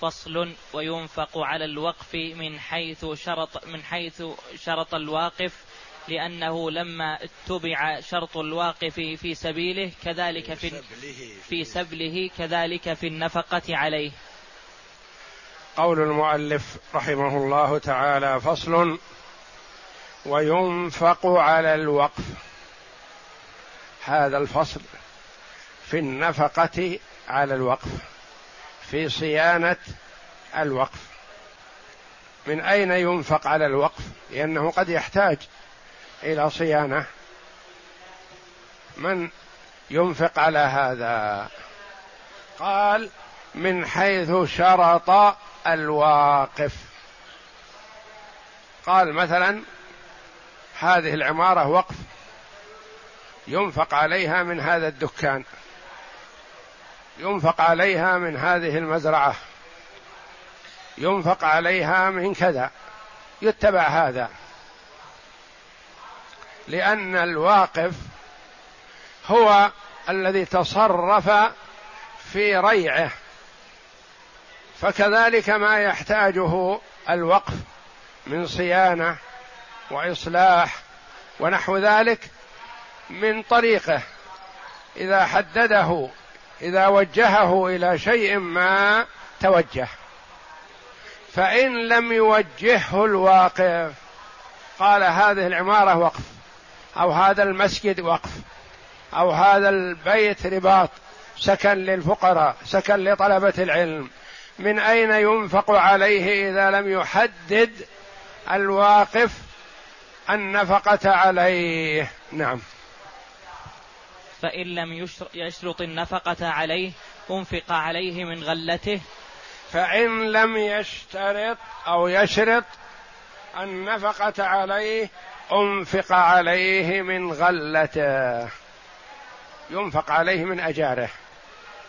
فصل وينفق على الوقف من حيث شرط من حيث شرط الواقف لأنه لما اتبع شرط الواقف في سبيله كذلك في في سبله كذلك في النفقة عليه. قول المؤلف رحمه الله تعالى فصل وينفق على الوقف هذا الفصل في النفقة على الوقف في صيانة الوقف. من أين ينفق على الوقف؟ لأنه قد يحتاج إلى صيانة. من ينفق على هذا؟ قال من حيث شرط الواقف. قال مثلا هذه العمارة وقف. ينفق عليها من هذا الدكان. ينفق عليها من هذه المزرعة. ينفق عليها من كذا. يتبع هذا. لأن الواقف هو الذي تصرف في ريعه. فكذلك ما يحتاجه الوقف من صيانة وإصلاح ونحو ذلك من طريقه. إذا حدده إذا وجهه إلى شيء ما توجه. فإن لم يوجهه الواقف قال هذه العمارة وقف أو هذا المسجد وقف أو هذا البيت رباط سكن للفقراء سكن لطلبة العلم. من أين ينفق عليه إذا لم يحدد الواقف النفقة عليه؟ نعم. فإن لم يشرط النفقة عليه أنفق عليه من غلته. فإن لم يشترط أو يشرط النفقة عليه أنفق عليه من غلته. ينفق عليه من أجاره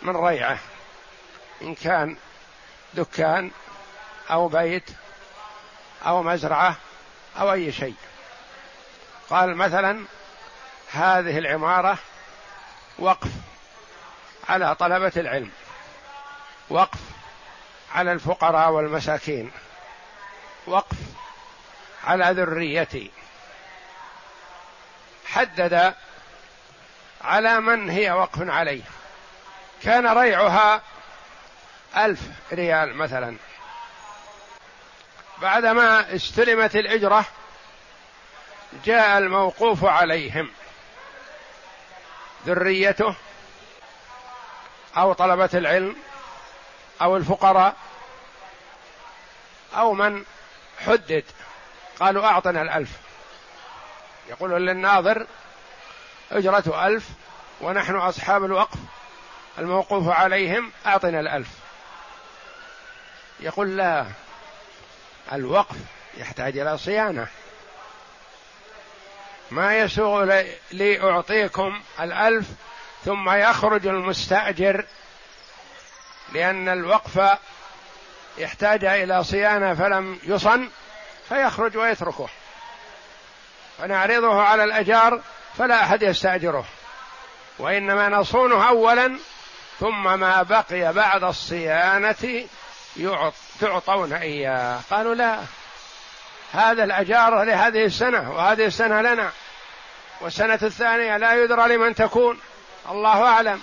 من ريعه إن كان دكان أو بيت أو مزرعة أو أي شيء. قال مثلا هذه العمارة وقف على طلبة العلم وقف على الفقراء والمساكين وقف على ذريتي. حدد على من هي وقف عليه. كان ريعها ألف ريال مثلا. بعدما استلمت الإجرة جاء الموقوف عليهم. ذريته أو طلبة العلم أو الفقراء أو من حدد. قالوا أعطنا الألف. يقول للناظر إجرة ألف ونحن أصحاب الوقف الموقوف عليهم أعطنا الألف. يقول لا الوقف يحتاج إلى صيانة. ما يسوغ لي أعطيكم الألف ثم يخرج المستأجر لأن الوقف يحتاج إلى صيانة فلم يصن فيخرج ويتركه. فنعرضه على الأجار فلا أحد يستأجره. وإنما نصونه أولا ثم ما بقي بعد الصيانة تعطون إياه. قالوا لا هذا الأجار لهذه السنة وهذه السنة لنا. والسنة الثانية لا يدرى لمن تكون. الله أعلم.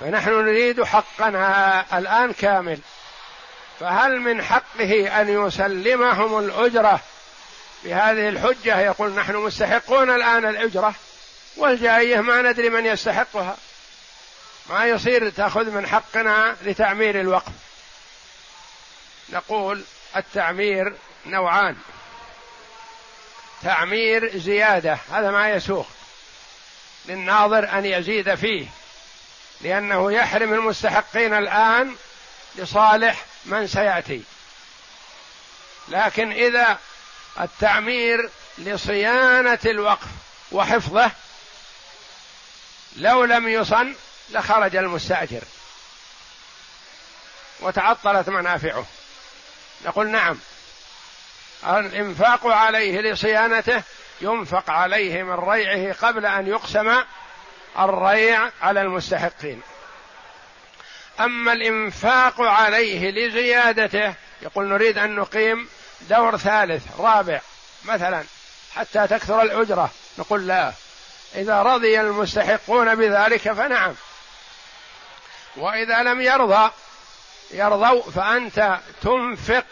فنحن نريد حقنا الآن كامل. فهل من حقه أن يسلمهم الأجرة بهذه الحجة؟ يقول نحن مستحقون الآن الأجرة. والجاية ما ندري من يستحقها. ما يصير تأخذ من حقنا لتعمير الوقف نقول التعمير نوعان. تعمير زيادة هذا ما يسوق. للناظر أن يزيد فيه لأنه يحرم المستحقين الآن لصالح من سيأتي. لكن إذا التعمير لصيانة الوقف وحفظه لو لم يصن لخرج المستأجر. وتعطلت منافعه. نقول نعم. الإنفاق عليه لصيانته ينفق عليه من ريعه قبل أن يقسم الريع على المستحقين. أما الإنفاق عليه لزيادته يقول نريد أن نقيم دور ثالث رابع مثلا حتى تكثر الأجرة. نقول لا. إذا رضي المستحقون بذلك فنعم. وإذا لم يرضى يرضوا فأنت تنفق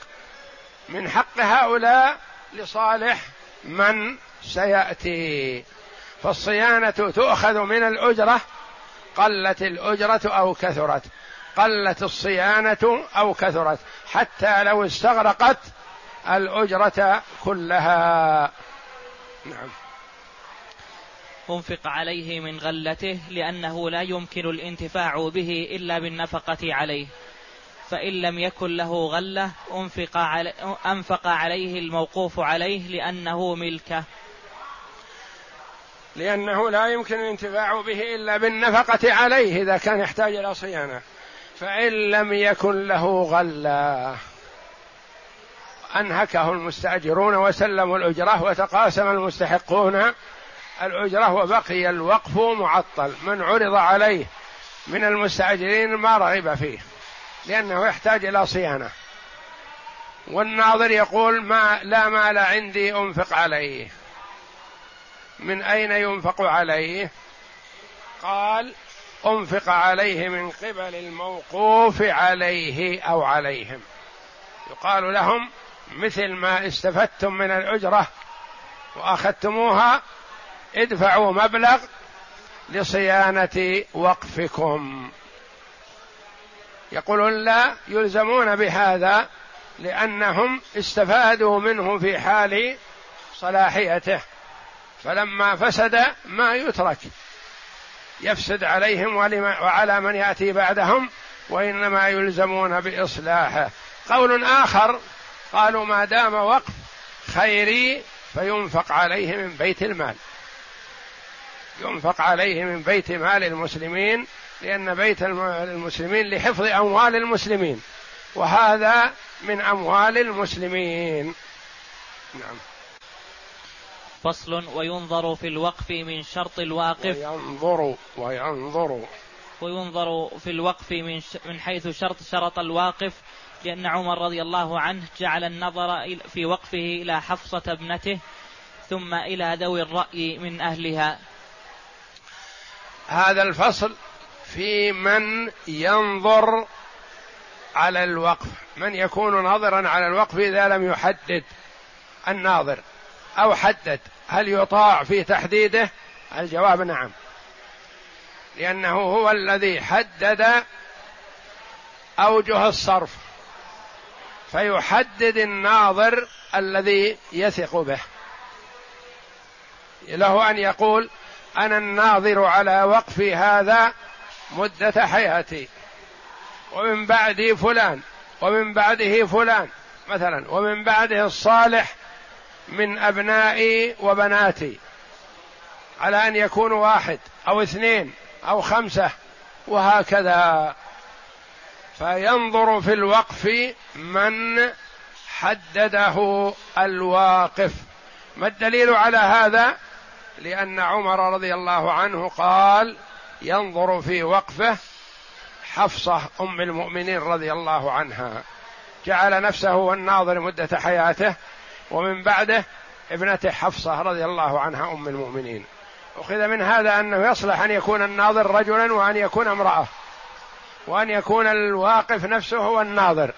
من حق هؤلاء لصالح من سيأتي. فالصيانة تؤخذ من الأجرة قلت الأجرة أو كثرت. قلت الصيانة أو كثرت حتى لو استغرقت الأجرة كلها. نعم. أنفق عليه من غلته لأنه لا يمكن الانتفاع به إلا بالنفقة عليه. فإن لم يكن له غلة أنفق, علي أنفق عليه الموقوف عليه لأنه ملكه لأنه لا يمكن الانتفاع به إلا بالنفقة عليه إذا كان يحتاج إلى صيانة. فإن لم يكن له غلة أنهكه المستأجرون وسلموا الأجرة وتقاسم المستحقون الأجرة وبقي الوقف معطل. من عرض عليه من المستأجرين ما رغب فيه. لأنه يحتاج إلى صيانة. والناظر يقول ما لا مال عندي أنفق عليه. من أين ينفق عليه؟ قال أنفق عليه من قبل الموقوف عليه أو عليهم. يقال لهم مثل ما استفدتم من الأجرة وأخذتموها ادفعوا مبلغ لصيانة وقفكم. يقولون لا يلزمون بهذا لأنهم استفادوا منه في حال صلاحيته. فلما فسد ما يترك يفسد عليهم وعلى من يأتي بعدهم وإنما يلزمون بإصلاحه. قول آخر قالوا ما دام وقف خيري فينفق عليه من بيت المال. ينفق عليه من بيت مال المسلمين لأن بيت المسلمين لحفظ أموال المسلمين. وهذا من أموال المسلمين. نعم. فصل وينظر في الوقف من شرط الواقف. وينظر وينظر. وينظر في الوقف من من حيث شرط شرط الواقف. لأن عمر رضي الله عنه جعل النظر في وقفه إلى حفصة ابنته ثم إلى ذوي الرأي من أهلها. هذا الفصل في من ينظر على الوقف من يكون ناظرا على الوقف إذا لم يحدد الناظر أو حدد هل يطاع في تحديده؟ الجواب نعم. لأنه هو الذي حدد أوجه الصرف فيحدد الناظر الذي يثق به. له أن يقول أنا الناظر على وقف هذا مدة حياتي. ومن بعدي فلان ومن بعده فلان مثلا ومن بعده الصالح من أبنائي وبناتي. على أن يكونوا واحد أو اثنين أو خمسة وهكذا. فينظر في الوقف من حدده الواقف. ما الدليل على هذا؟ لأن عمر رضي الله عنه قال ينظر في وقفه حفصة أم المؤمنين رضي الله عنها. جعل نفسه الناظر مدة حياته ومن بعده ابنته حفصة رضي الله عنها أم المؤمنين. أخذ من هذا أنه يصلح أن يكون الناظر رجلا وأن يكون امرأة وأن يكون الواقف نفسه هو الناظر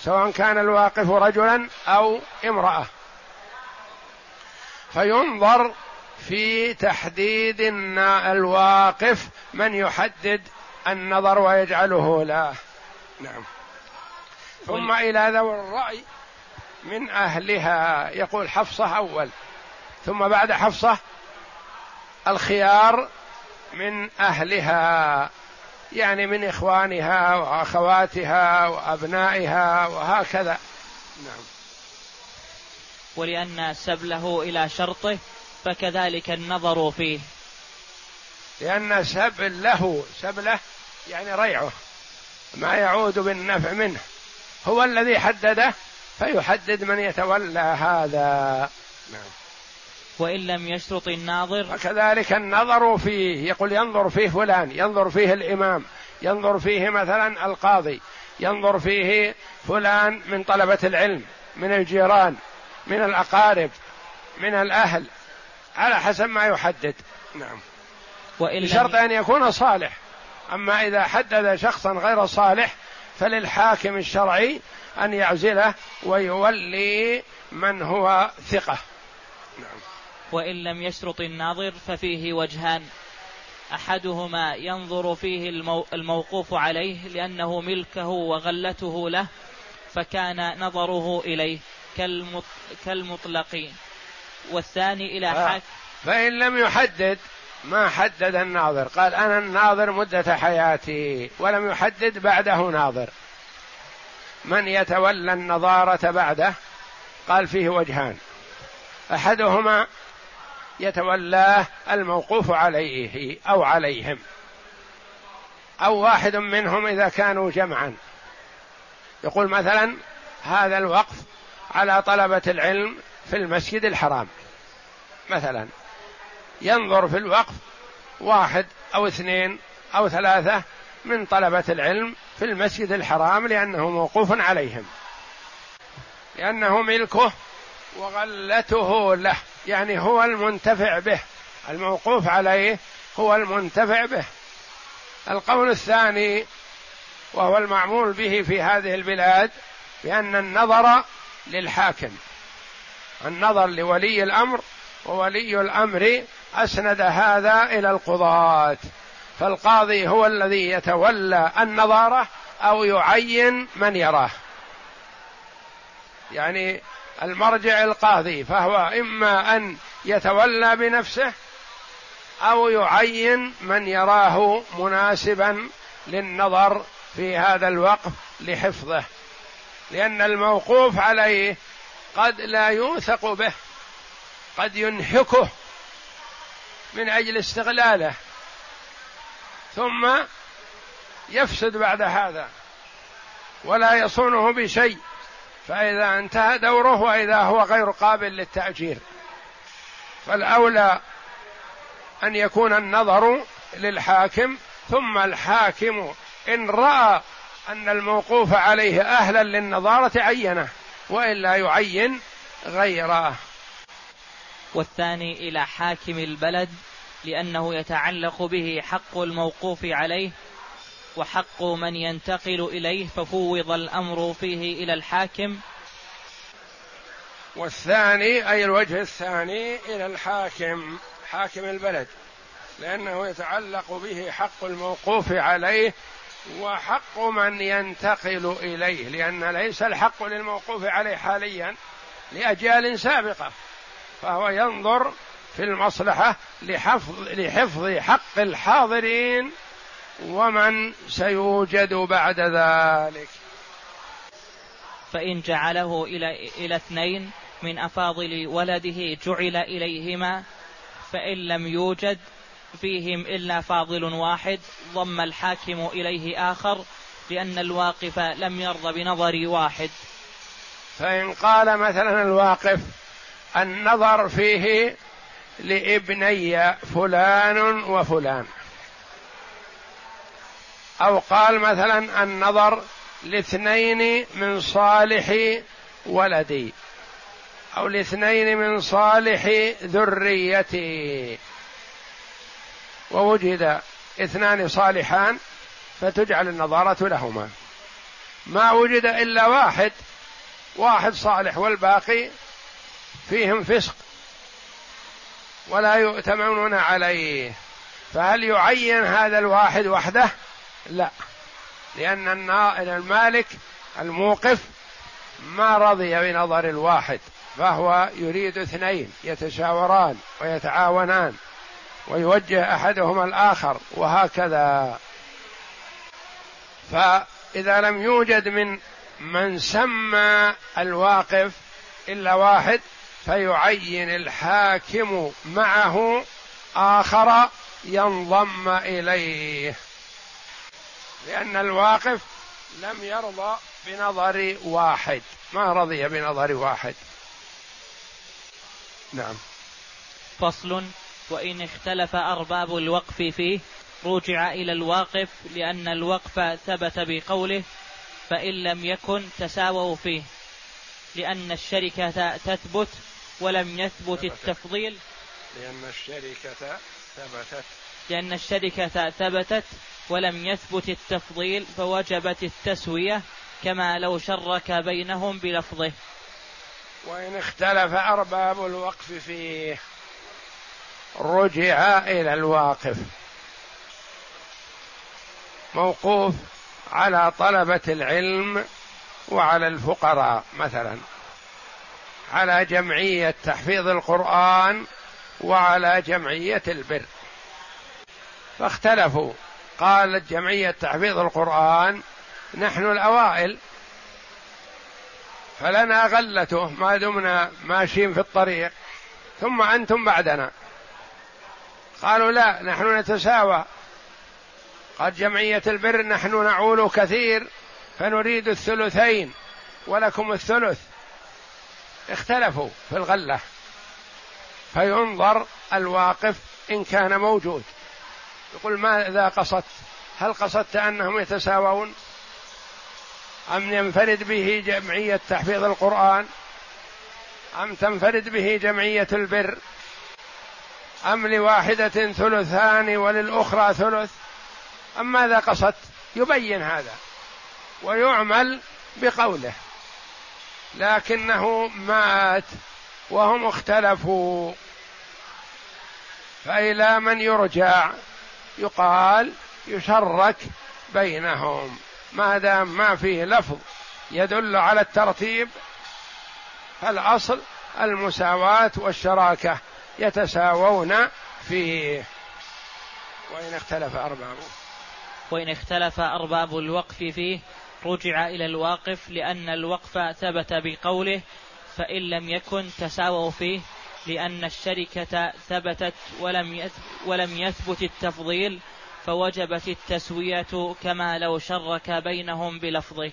سواء كان الواقف رجلا أو امرأة. فينظر في تحديد الواقف من يحدد النظر ويجعله له نعم. ثم إلى ذوي الرأي من أهلها. يقول حفصة أول. ثم بعد حفصة الخيار من أهلها. يعني من إخوانها وأخواتها وأبنائها وهكذا. نعم. ولأن سبله إلى شرطه فكذلك النظر فيه. لأن سبل له سبله يعني ريعه ما يعود بالنفع منه. هو الذي حدده فيحدد من يتولى هذا. نعم. وإن لم يشرط الناظر. وكذلك النظر فيه يقول ينظر فيه فلان ينظر فيه الإمام ينظر فيه مثلا القاضي ينظر فيه فلان من طلبة العلم من الجيران من الأقارب من الأهل. على حسب ما يحدد. نعم. بشرط أن يكون صالح. أما إذا حدد شخصا غير صالح فللحاكم الشرعي أن يعزله ويولي من هو ثقة. نعم. وإن لم يشرط الناظر ففيه وجهان. أحدهما ينظر فيه الموقوف عليه لأنه ملكه وغلته له فكان نظره إليه كالمطلقين. والثاني إلى حاك فإن لم يحدد ما حدد الناظر. قال أنا الناظر مدة حياتي ولم يحدد بعده ناظر. من يتولى النظارة بعده؟ قال فيه وجهان. أحدهما يتولاه الموقوف عليه أو عليهم. أو واحد منهم إذا كانوا جمعا. يقول مثلا هذا الوقف على طلبة العلم في المسجد الحرام. مثلا ينظر في الوقف واحد أو اثنين أو ثلاثة من طلبة العلم في المسجد الحرام لأنه موقوف عليهم. لأنه ملكه وغلته له. يعني هو المنتفع به. الموقوف عليه هو المنتفع به. القول الثاني وهو المعمول به في هذه البلاد بأن النظر للحاكم. النظر لولي الأمر وولي الأمر أسند هذا إلى القضاة. فالقاضي هو الذي يتولى النظارة أو يعين من يراه. يعني المرجع القاضي فهو إما أن يتولى بنفسه أو يعين من يراه مناسبا للنظر في هذا الوقف لحفظه. لأن الموقوف عليه قد لا يوثق به قد ينهكه من أجل استغلاله ثم يفسد بعد هذا ولا يصونه بشيء فإذا انتهى دوره وإذا هو غير قابل للتأجير. فالأولى أن يكون النظر للحاكم ثم الحاكم إن رأى أن الموقوف عليه أهلا للنظارة عينه. وإلا يعين غيره. والثاني إلى حاكم البلد لأنه يتعلق به حق الموقوف عليه وحق من ينتقل إليه ففوض الأمر فيه إلى الحاكم. والثاني أي الوجه الثاني إلى الحاكم حاكم البلد لأنه يتعلق به حق الموقوف عليه وحق من ينتقل إليه لأن ليس الحق للموقوف عليه حاليا لأجيال سابقة فهو ينظر في المصلحة لحفظ لحفظ حق الحاضرين ومن سيوجد بعد ذلك. فإن جعله إلى إلى اثنين من أفاضل ولده جعل إليهما فإن لم يوجد فيهم إلا فاضل واحد ضم الحاكم إليه آخر لأن الواقف لم يرضى بنظر واحد. فإن قال مثلا الواقف النظر فيه لابني فلان وفلان. أو قال مثلا النظر لاثنين من صالح ولدي أو لاثنين من صالح ذريتي. ووجد اثنان صالحان فتجعل النظارة لهما. ما وجد إلا واحد واحد صالح والباقي فيهم فسق ولا يؤتمنون عليه. فهل يعين هذا الواحد وحده؟ لا لأن المالك الموقف ما رضي بنظر الواحد فهو يريد اثنين يتشاوران ويتعاونان. ويوجه أحدهما الآخر وهكذا. فإذا لم يوجد من من سمى الواقف إلا واحد فيعين الحاكم معه آخر ينضم إليه. لأن الواقف لم يرضى بنظر واحد ما رضي بنظر واحد. نعم. فصل. وإن اختلف أرباب الوقف فيه رجع إلى الواقف لأن الوقف ثبت بقوله فإن لم يكن تساووا فيه لأن الشركة تثبت ولم يثبت التفضيل. لأن الشركة ثبتت. لأن الشركة ثبتت ولم يثبت التفضيل فوجبت التسوية كما لو شرك بينهم بلفظه. وإن اختلف أرباب الوقف فيه رجع إلى الواقف. موقوف على طلبة العلم وعلى الفقراء مثلا. على جمعية تحفيظ القرآن وعلى جمعية البر. فاختلفوا. قالت جمعية تحفيظ القرآن نحن الأوائل. فلنا غلته ما دمنا ماشيين في الطريق. ثم أنتم بعدنا. قالوا لا نحن نتساوى. قد جمعية البر نحن نعول كثير فنريد الثلثين ولكم الثلث. اختلفوا في الغلة. فينظر الواقف إن كان موجود. يقول ماذا قصدت؟ هل قصدت أنهم يتساوون؟ أم ينفرد به جمعية تحفيظ القرآن؟ أم تنفرد به جمعية البر؟ أم لواحدة ثلثان وللأخرى ثلث؟ أم ماذا قصدت؟ يبين هذا ويعمل بقوله. لكنه مات وهم اختلفوا. فإلى من يرجع؟ يقال يشرك بينهم. ما دام ما فيه لفظ يدل على الترتيب. فالأصل المساواة والشراكة. يتساوون فيه وإن اختلف أربابه وإن اختلف أرباب الوقف فيه رجع إلى الواقف لأن الوقف ثبت بقوله فإن لم يكن تساووا فيه لأن الشركة ثبتت ولم ولم يثبت التفضيل فوجبت التسوية كما لو شرك بينهم بلفظه.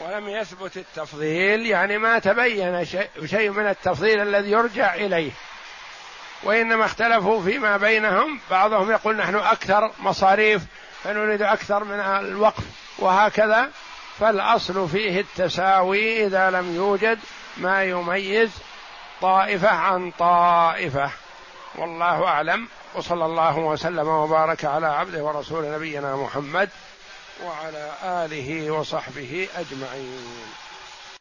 ولم يثبت التفضيل يعني ما تبين شيء من التفضيل الذي يرجع إليه. وإنما اختلفوا فيما بينهم. بعضهم يقول نحن أكثر مصاريف فنريد أكثر من الوقف وهكذا. فالأصل فيه التساوي إذا لم يوجد ما يميز طائفة عن طائفة. والله أعلم. وصلى الله وسلم وبارك على عبده ورسول نبينا محمد وعلى آله وصحبه أجمعين.